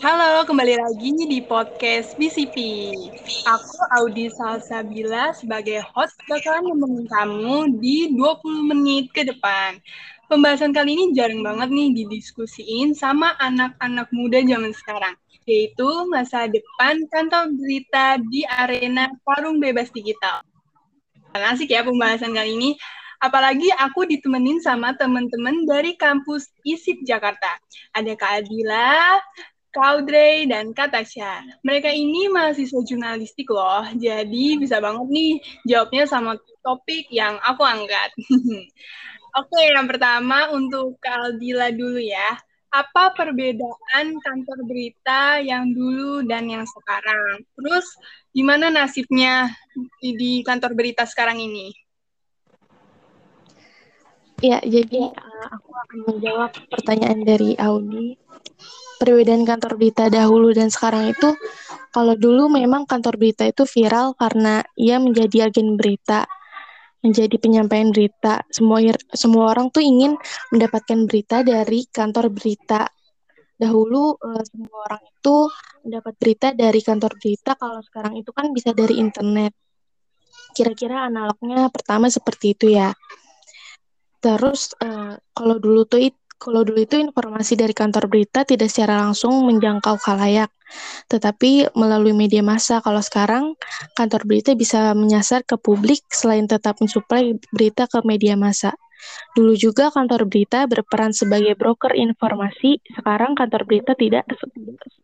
Halo, kembali lagi di podcast BCP. Aku Audi Salsabila sebagai host bakalan nemenin kamu di 20 menit ke depan. Pembahasan kali ini jarang banget nih didiskusiin sama anak-anak muda zaman sekarang, yaitu masa depan kantor berita di arena forum bebas digital. Asik ya pembahasan kali ini. Apalagi aku ditemenin sama teman-teman dari kampus ISIP Jakarta. Ada Kak Adila, Kaudrey, dan Kak Tasya. Mereka ini mahasiswa jurnalistik loh, jadi bisa banget nih jawabnya sama topik yang aku angkat. Oke, yang pertama untuk Kak Adila dulu ya. Apa perbedaan kantor berita yang dulu dan yang sekarang? Terus gimana nasibnya di kantor berita sekarang ini? Ya, jadi uh, aku akan menjawab pertanyaan dari Audi. Perbedaan kantor berita dahulu dan sekarang itu, kalau dulu memang kantor berita itu viral karena ia menjadi agen berita, menjadi penyampaian berita. Semua semua orang tuh ingin mendapatkan berita dari kantor berita. Dahulu uh, semua orang itu mendapat berita dari kantor berita, kalau sekarang itu kan bisa dari internet. Kira-kira analognya pertama seperti itu ya. Terus uh, kalau dulu tuh kalau dulu itu informasi dari kantor berita tidak secara langsung menjangkau khalayak, tetapi melalui media massa. Kalau sekarang kantor berita bisa menyasar ke publik selain tetap mensuplai berita ke media massa. Dulu juga kantor berita berperan sebagai broker informasi, sekarang kantor berita tidak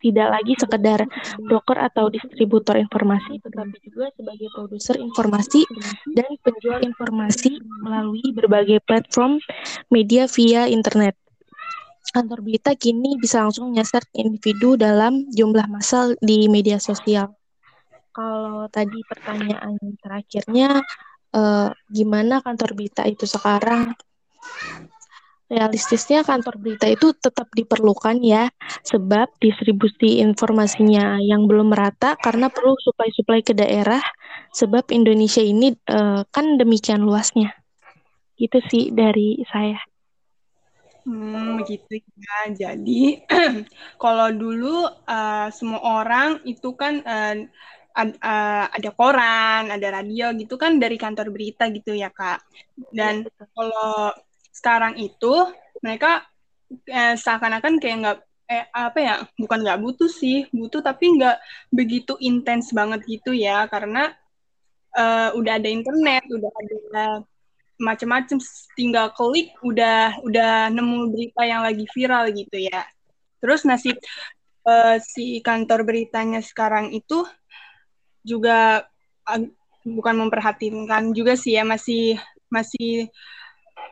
tidak lagi sekedar broker atau distributor informasi, tetapi juga sebagai produser informasi dan penjual informasi melalui berbagai platform media via internet. Kantor berita kini bisa langsung menyasar individu dalam jumlah massal di media sosial. Kalau tadi pertanyaan terakhirnya, uh, gimana kantor berita itu sekarang? Realistisnya kantor berita itu tetap diperlukan ya sebab distribusi informasinya yang belum merata karena perlu suplai-suplai ke daerah sebab Indonesia ini uh, kan demikian luasnya. Itu sih dari saya Hmm, begitu ya. Jadi, kalau dulu uh, semua orang itu kan uh, ad, uh, ada koran, ada radio gitu kan dari kantor berita gitu ya kak. Dan ya, kalau sekarang itu mereka eh, seakan-akan kayak nggak eh apa ya bukan nggak butuh sih butuh tapi nggak begitu intens banget gitu ya karena uh, udah ada internet udah ada macam-macam tinggal klik udah udah nemu berita yang lagi viral gitu ya terus nasib uh, si kantor beritanya sekarang itu juga uh, bukan memperhatikan juga sih ya masih masih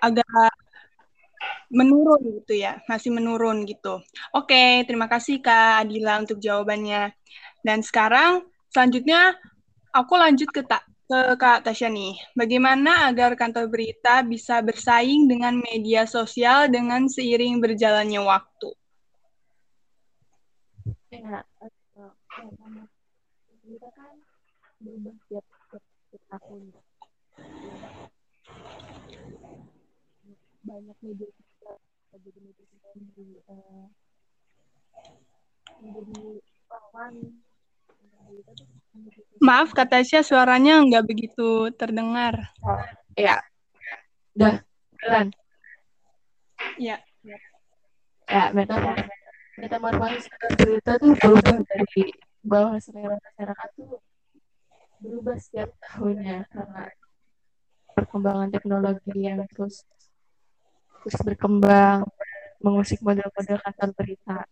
agak menurun gitu ya, masih menurun gitu. Oke, terima kasih Kak Adila untuk jawabannya. Dan sekarang selanjutnya aku lanjut ke tak ke Kak Tasya nih. Bagaimana agar kantor berita bisa bersaing dengan media sosial dengan seiring berjalannya waktu? Ya, kita kan berubah setiap, tahun banyak media sosial jadi media sosial uh, menjadi lawan Maaf, kata Tasya suaranya nggak begitu terdengar. Oh, ya. Udah, jalan. Ya. Ya, metamorfosis metamorfosis berita tuh berubah dari bawah selera masyarakat tuh berubah setiap tahunnya karena perkembangan teknologi yang terus terus berkembang mengusik model-model kantor berita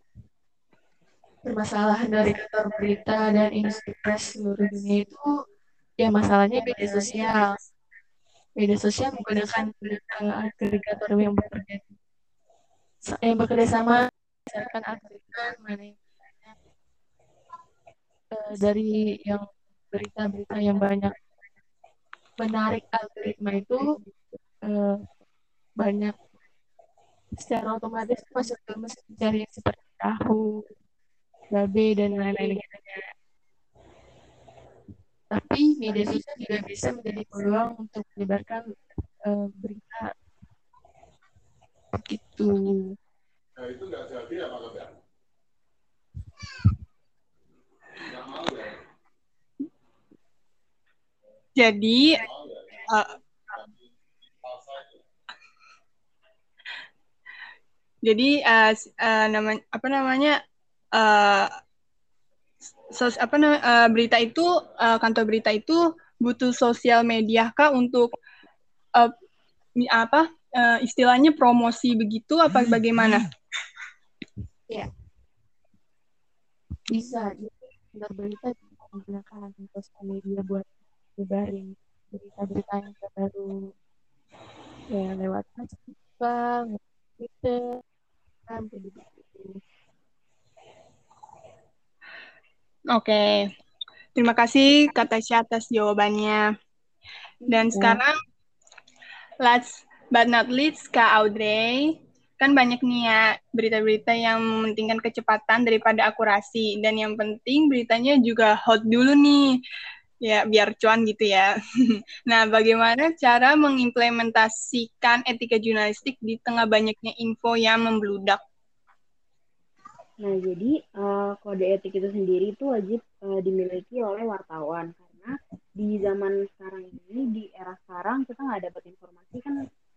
permasalahan dari kantor berita dan industri press seluruh dunia itu ya masalahnya media sosial. Media sosial menggunakan agregator yang bekerja yang bekerja sama misalkan algoritma mana uh, dari yang berita-berita yang banyak menarik algoritma itu uh, banyak. Secara otomatis masuk ke mesin pencarian seperti tahu, babe dan lain-lain tapi media sosial juga bisa menjadi peluang untuk menyebarkan uh, berita gitu. Nah, itu nggak jadi ya, apa enggak? mau ya? Jadi uh, jadi uh, uh, nama apa namanya uh, sos, apa namanya uh, berita itu uh, kantor berita itu butuh sosial media kah untuk uh, apa uh, istilahnya promosi begitu apa bagaimana? Ya. Bisa. Kantor berita menggunakan sosial media buat nyebarin berita-berita yang terbaru ya lewat Facebook, Twitter, kan begitu. Oke, terima kasih Kak Tasya atas jawabannya. Dan ya. sekarang, last but not least, Kak Audrey. Kan banyak nih ya berita-berita yang mementingkan kecepatan daripada akurasi. Dan yang penting beritanya juga hot dulu nih ya biar cuan gitu ya. nah, bagaimana cara mengimplementasikan etika jurnalistik di tengah banyaknya info yang membludak? Nah, jadi uh, kode etik itu sendiri itu wajib uh, dimiliki oleh wartawan. Karena di zaman sekarang ini, di era sekarang kita nggak dapat informasi kan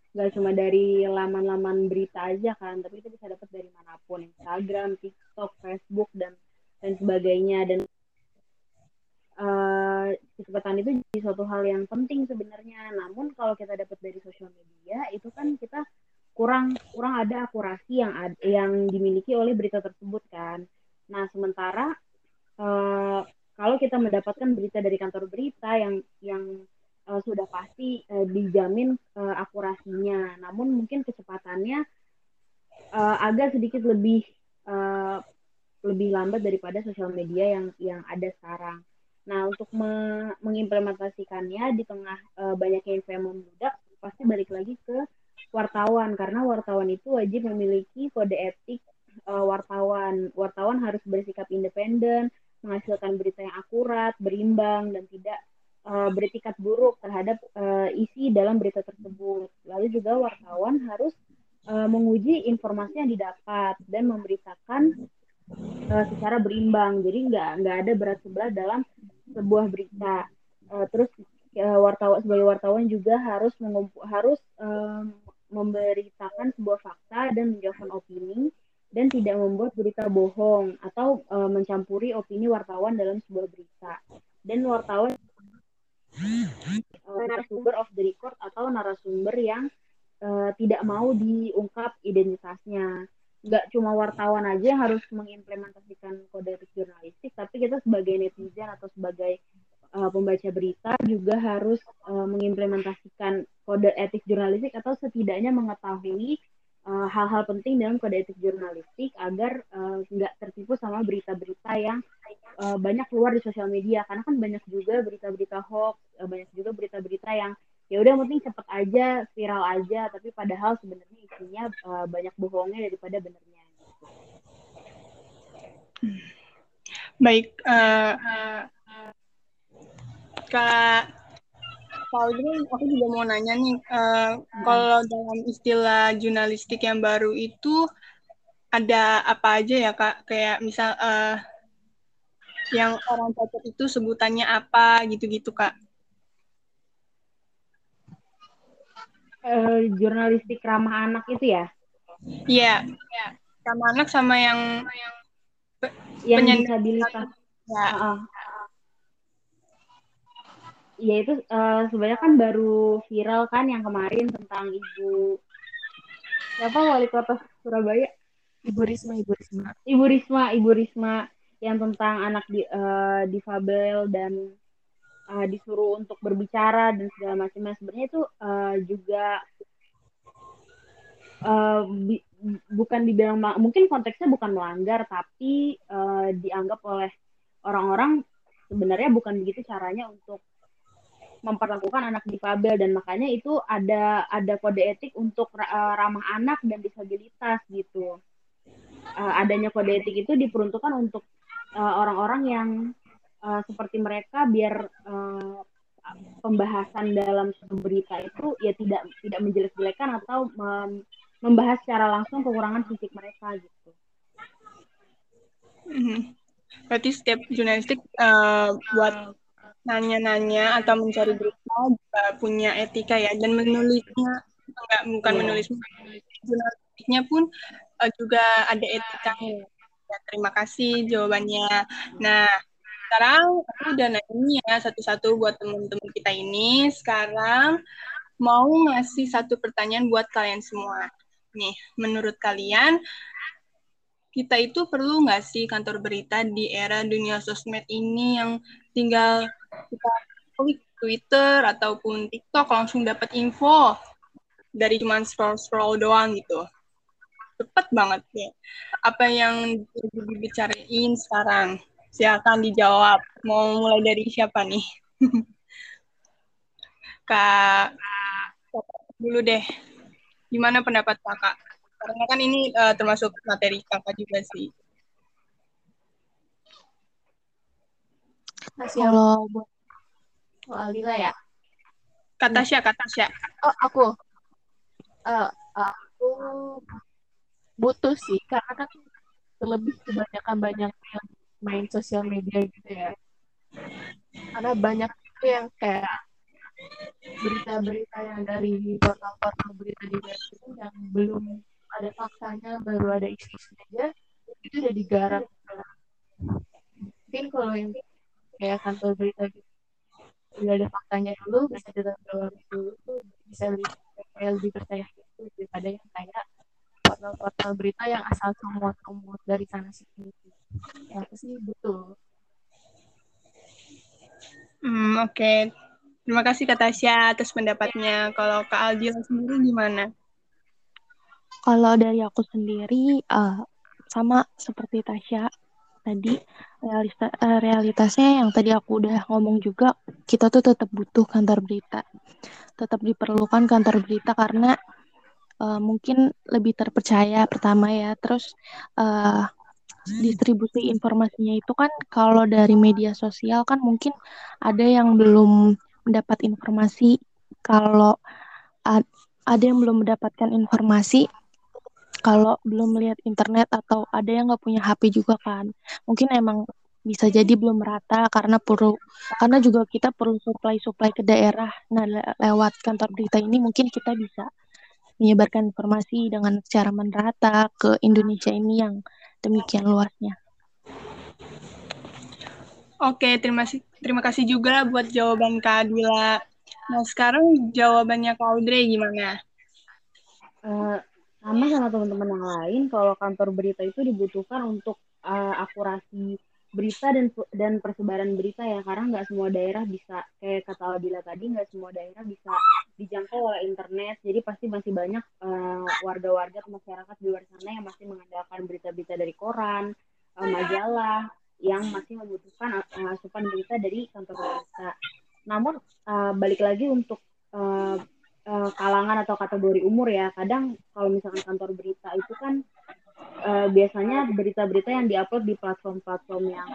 nggak cuma dari laman-laman berita aja kan, tapi kita bisa dapat dari mana pun, Instagram, TikTok, Facebook dan dan sebagainya. Dan uh, kecepatan itu jadi suatu hal yang penting sebenarnya. Namun kalau kita dapat dari sosial media itu kan kita kurang kurang ada akurasi yang ad, yang dimiliki oleh berita tersebut kan. Nah sementara uh, kalau kita mendapatkan berita dari kantor berita yang yang uh, sudah pasti uh, dijamin uh, akurasinya, namun mungkin kecepatannya uh, agak sedikit lebih uh, lebih lambat daripada sosial media yang yang ada sekarang. Nah, untuk me mengimplementasikannya di tengah uh, banyaknya info yang membludak, pasti balik lagi ke wartawan karena wartawan itu wajib memiliki kode etik uh, wartawan. Wartawan harus bersikap independen, menghasilkan berita yang akurat, berimbang dan tidak uh, beretikat buruk terhadap uh, isi dalam berita tersebut. Lalu juga wartawan harus uh, menguji informasi yang didapat dan memberitakan uh, secara berimbang. Jadi nggak nggak ada berat sebelah dalam sebuah berita. Uh, terus wartawan sebagai wartawan juga harus harus um, memberitakan sebuah fakta dan menjawabkan opini dan tidak membuat berita bohong atau uh, mencampuri opini wartawan dalam sebuah berita. Dan wartawan uh, narasumber of the record atau narasumber yang uh, tidak mau diungkap identitasnya nggak cuma wartawan aja harus mengimplementasikan kode etik jurnalistik, tapi kita sebagai netizen atau sebagai uh, pembaca berita juga harus uh, mengimplementasikan kode etik jurnalistik atau setidaknya mengetahui uh, hal-hal penting dalam kode etik jurnalistik agar nggak uh, tertipu sama berita-berita yang uh, banyak keluar di sosial media. Karena kan banyak juga berita-berita hoax, uh, banyak juga berita-berita yang ya udah penting cepet aja viral aja. Tapi padahal sebenarnya isinya uh, banyak bohongnya daripada benernya baik uh, uh, kak kalau ini aku juga mau nanya nih uh, hmm. kalau dalam istilah jurnalistik yang baru itu ada apa aja ya kak kayak misal uh, yang orang cocok itu sebutannya apa gitu-gitu kak uh, jurnalistik ramah anak itu ya? Iya, ya. ramah anak sama yang yang disabilitas. Ya. Uh, ya itu uh, sebenarnya kan baru viral kan yang kemarin tentang ibu siapa wali kota Surabaya? Ibu Risma, Ibu Risma. Ibu Risma, Ibu Risma yang tentang anak di, uh, difabel dan uh, disuruh untuk berbicara dan segala macamnya sebenarnya itu uh, juga uh, bi bukan dibilang mungkin konteksnya bukan melanggar tapi uh, dianggap oleh orang-orang sebenarnya bukan begitu caranya untuk memperlakukan anak difabel dan makanya itu ada ada kode etik untuk uh, ramah anak dan disabilitas gitu. Uh, adanya kode etik itu diperuntukkan untuk orang-orang uh, yang uh, seperti mereka biar uh, pembahasan dalam berita itu ya tidak tidak menjelek-jelekan atau mem membahas secara langsung kekurangan fisik mereka gitu. Mm-hmm. Berarti setiap jurnalistik uh, buat nanya-nanya atau mencari berita juga punya etika ya. Dan menulisnya enggak bukan yeah. menulis jurnalistiknya pun uh, juga ada etika. Ya, terima kasih jawabannya. Nah sekarang aku udah nanya ya satu-satu buat teman-teman kita ini. Sekarang mau ngasih satu pertanyaan buat kalian semua. Nih menurut kalian kita itu perlu nggak sih kantor berita di era dunia sosmed ini yang tinggal kita klik Twitter ataupun TikTok langsung dapat info dari cuma scroll scroll doang gitu. Cepet banget ya apa yang dibicarain sekarang? Silakan dijawab. Mau mulai dari siapa nih? Kak dulu deh. Gimana pendapat kakak? Karena kan ini uh, termasuk materi kakak juga sih Kalau buat Oh, Alila ya? Kata Tasya, kata Tasya. Oh, aku. Uh, aku butuh sih, karena kan terlebih kebanyakan banyak yang main sosial media gitu ya. Karena banyak itu yang kayak berita-berita yang dari portal-portal berita di web itu yang belum ada faktanya, baru ada isu-isu aja, itu udah digarap. Mungkin kalau yang kayak kantor berita gitu. Udah ada faktanya dulu bisa ditanggapi dulu tuh bisa lebih kayak lebih percaya gitu daripada yang kayak portal-portal berita yang asal comot-comot dari sana sini. Ya aku sih betul hmm oke. Okay. terima kasih Kak Tasya atas pendapatnya. Kalau Kak Aldi sendiri gimana? Kalau dari aku sendiri uh, sama seperti Tasya tadi realita, eh, realitasnya yang tadi aku udah ngomong juga kita tuh tetap butuh kantor berita. Tetap diperlukan kantor berita karena uh, mungkin lebih terpercaya pertama ya. Terus uh, distribusi informasinya itu kan kalau dari media sosial kan mungkin ada yang belum mendapat informasi. Kalau ada yang belum mendapatkan informasi kalau belum melihat internet atau ada yang nggak punya HP juga kan mungkin emang bisa jadi belum merata karena perlu karena juga kita perlu supply supply ke daerah nah le lewat kantor berita ini mungkin kita bisa menyebarkan informasi dengan secara merata ke Indonesia ini yang demikian luasnya. Oke, terima kasih terima kasih juga buat jawaban Kak Adila. Nah, sekarang jawabannya Kak Audrey gimana? Uh, sama sama teman-teman yang lain kalau kantor berita itu dibutuhkan untuk uh, akurasi berita dan dan persebaran berita ya karena nggak semua daerah bisa kayak kata Adila tadi nggak semua daerah bisa dijangkau oleh internet. Jadi pasti masih banyak uh, warga-warga atau masyarakat di luar sana yang masih mengandalkan berita-berita dari koran uh, majalah yang masih membutuhkan uh, asupan berita dari kantor berita. Namun uh, balik lagi untuk uh, uh, kalangan atau kategori umur ya. Kadang kalau misalkan kantor berita itu kan uh, biasanya berita-berita yang diupload di platform-platform yang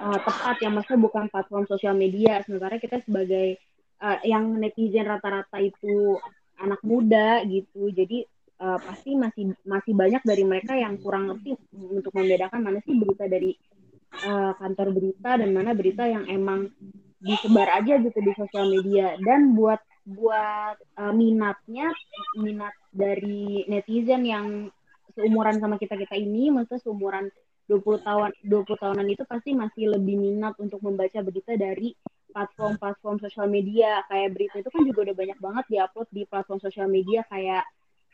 uh, tepat yang maksudnya bukan platform sosial media. Sementara kita sebagai uh, yang netizen rata-rata itu anak muda gitu. Jadi uh, pasti masih masih banyak dari mereka yang kurang ngerti untuk membedakan mana sih berita dari uh, kantor berita dan mana berita yang emang disebar aja gitu di sosial media dan buat buat uh, minatnya minat dari netizen yang seumuran sama kita kita ini maksudnya seumuran 20 tahun 20 tahunan itu pasti masih lebih minat untuk membaca berita dari platform-platform sosial media. Kayak berita itu kan juga udah banyak banget diupload di platform sosial media kayak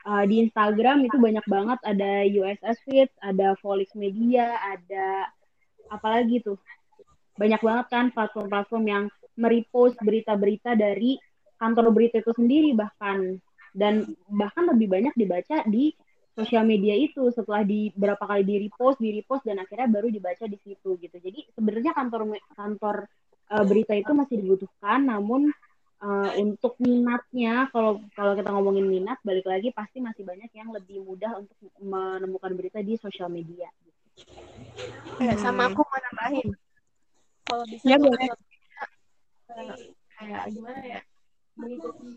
uh, di Instagram itu banyak banget. Ada USS Fit, ada Volix Media, ada apalagi tuh? Banyak banget kan platform-platform yang merepost berita-berita dari kantor berita itu sendiri bahkan. Dan bahkan lebih banyak dibaca di sosial media itu setelah di berapa kali di repost di repost dan akhirnya baru dibaca di situ gitu. Jadi sebenarnya kantor kantor uh, berita itu masih dibutuhkan namun uh, untuk minatnya kalau kalau kita ngomongin minat balik lagi pasti masih banyak yang lebih mudah untuk menemukan berita di sosial media. Gitu. Eh, sama aku mau nambahin. Kalau bisa ya, boleh. kayak gimana ya mengikuti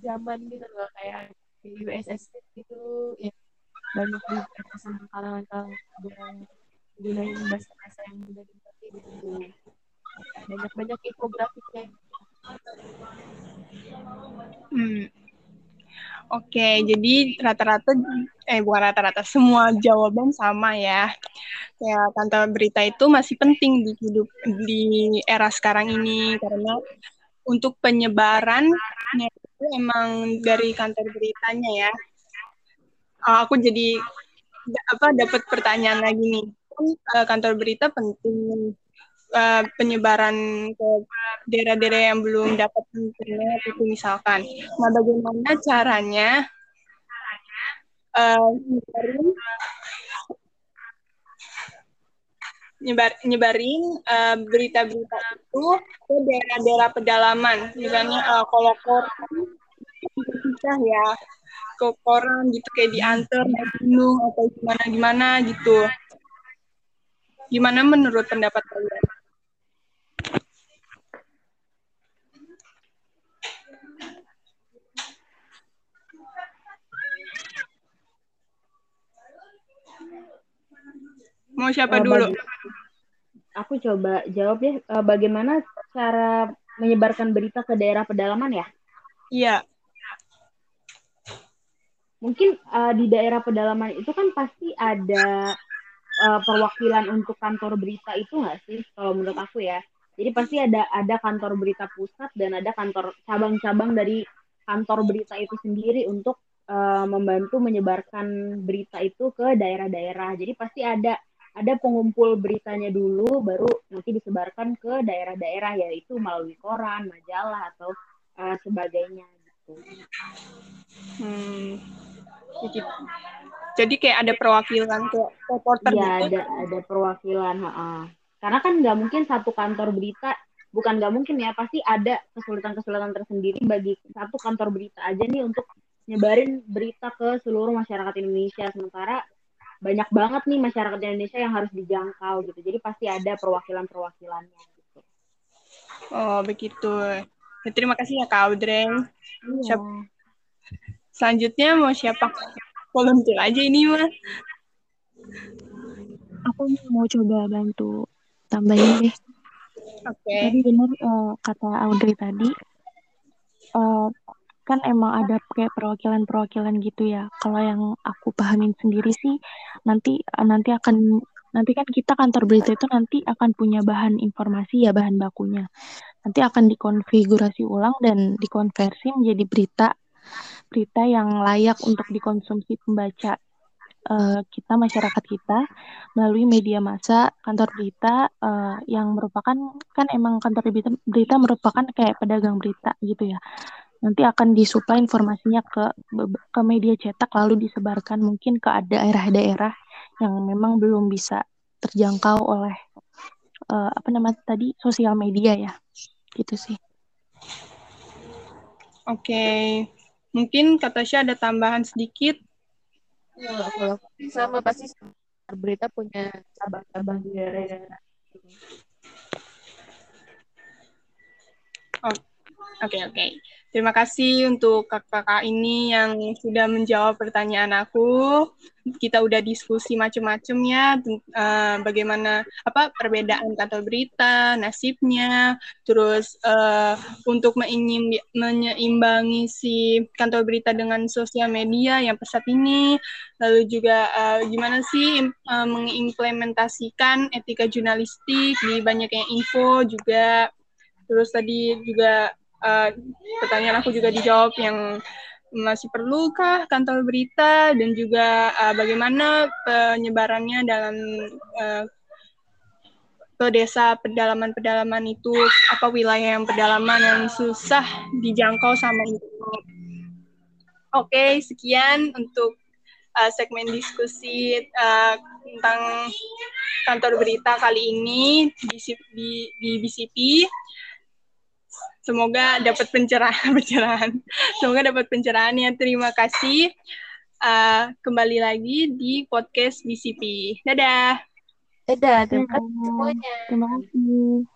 zaman gitu loh kayak di USS itu ya banyak juga sama kalangan-kalangan gunain bahasa-bahasa yang mudah dimengerti gitu banyak-banyak infografiknya Hmm. Oke, jadi rata-rata, eh bukan rata-rata, semua jawaban sama ya. Ya, kantor berita itu masih penting di hidup di era sekarang ini karena untuk penyebarannya itu emang dari kantor beritanya ya. Uh, aku jadi apa dapat pertanyaan lagi nih. Uh, kantor berita penting uh, penyebaran ke daerah-daerah yang belum dapat internet itu misalkan. Nah, bagaimana caranya uh, nyebar, nyebarin berita-berita uh, itu ke daerah-daerah pedalaman. Misalnya uh, kalau koran bisa ya ke koran gitu kayak diantar naik gunung atau gimana gimana gitu. Gimana menurut pendapat kalian? Mau siapa uh, dulu? Aku coba jawab ya. Uh, bagaimana cara menyebarkan berita ke daerah pedalaman ya? Iya. Mungkin uh, di daerah pedalaman itu kan pasti ada uh, perwakilan untuk kantor berita itu nggak sih? Kalau menurut aku ya. Jadi pasti ada ada kantor berita pusat dan ada kantor cabang-cabang dari kantor berita itu sendiri untuk uh, membantu menyebarkan berita itu ke daerah-daerah. Jadi pasti ada ada pengumpul beritanya dulu baru nanti disebarkan ke daerah-daerah yaitu melalui koran, majalah atau uh, sebagainya gitu. Hmm. Jadi kayak ada perwakilan ke reporter Iya, gitu. ada ada perwakilan, ha Karena kan nggak mungkin satu kantor berita bukan nggak mungkin ya, pasti ada kesulitan-kesulitan tersendiri bagi satu kantor berita aja nih untuk nyebarin berita ke seluruh masyarakat Indonesia. Sementara banyak banget nih masyarakat Indonesia yang harus dijangkau gitu. Jadi pasti ada perwakilan-perwakilannya gitu. Oh, begitu. Ya, terima kasih ya Kak Audrey. Iya. Selanjutnya mau siapa? Volunteer aja ini mah. Aku mau coba bantu tambahin deh. Oke. Okay. Tadi benar uh, kata Audrey tadi, uh, kan emang ada kayak perwakilan-perwakilan gitu ya. Kalau yang aku pahamin sendiri sih nanti nanti akan nanti kan kita kantor berita itu nanti akan punya bahan informasi ya bahan bakunya. Nanti akan dikonfigurasi ulang dan dikonversi menjadi berita berita yang layak untuk dikonsumsi pembaca uh, kita masyarakat kita melalui media massa kantor berita uh, yang merupakan kan emang kantor berita, berita merupakan kayak pedagang berita gitu ya nanti akan disuplai informasinya ke ke media cetak lalu disebarkan mungkin ke daerah-daerah yang memang belum bisa terjangkau oleh uh, apa namanya tadi sosial media ya gitu sih. Oke, okay. mungkin kata Tasya ada tambahan sedikit. Ya, kalau sama pasti berita punya cabang-cabang di daerah-daerah. Oke, okay, oke. Okay. Terima kasih untuk kakak-kakak ini yang sudah menjawab pertanyaan aku. Kita udah diskusi macam-macam ya, uh, bagaimana apa perbedaan kantor berita, nasibnya, terus uh, untuk menyeimbangi si kantor berita dengan sosial media yang pesat ini, lalu juga uh, gimana sih uh, mengimplementasikan etika jurnalistik di banyaknya info juga. Terus tadi juga uh, pertanyaan aku juga dijawab yang masih perlukah kantor berita dan juga uh, bagaimana penyebarannya dalam uh, ke desa pedalaman-pedalaman itu apa wilayah yang pedalaman yang susah dijangkau sama internet. Oke, sekian untuk uh, segmen diskusi uh, tentang kantor berita kali ini di, di, di BCP. Semoga dapat pencerahan, pencerahan. Semoga dapat pencerahan ya. Terima kasih. Uh, kembali lagi di podcast BCP. Dadah. Dadah. Terima kasih semuanya. Terima kasih.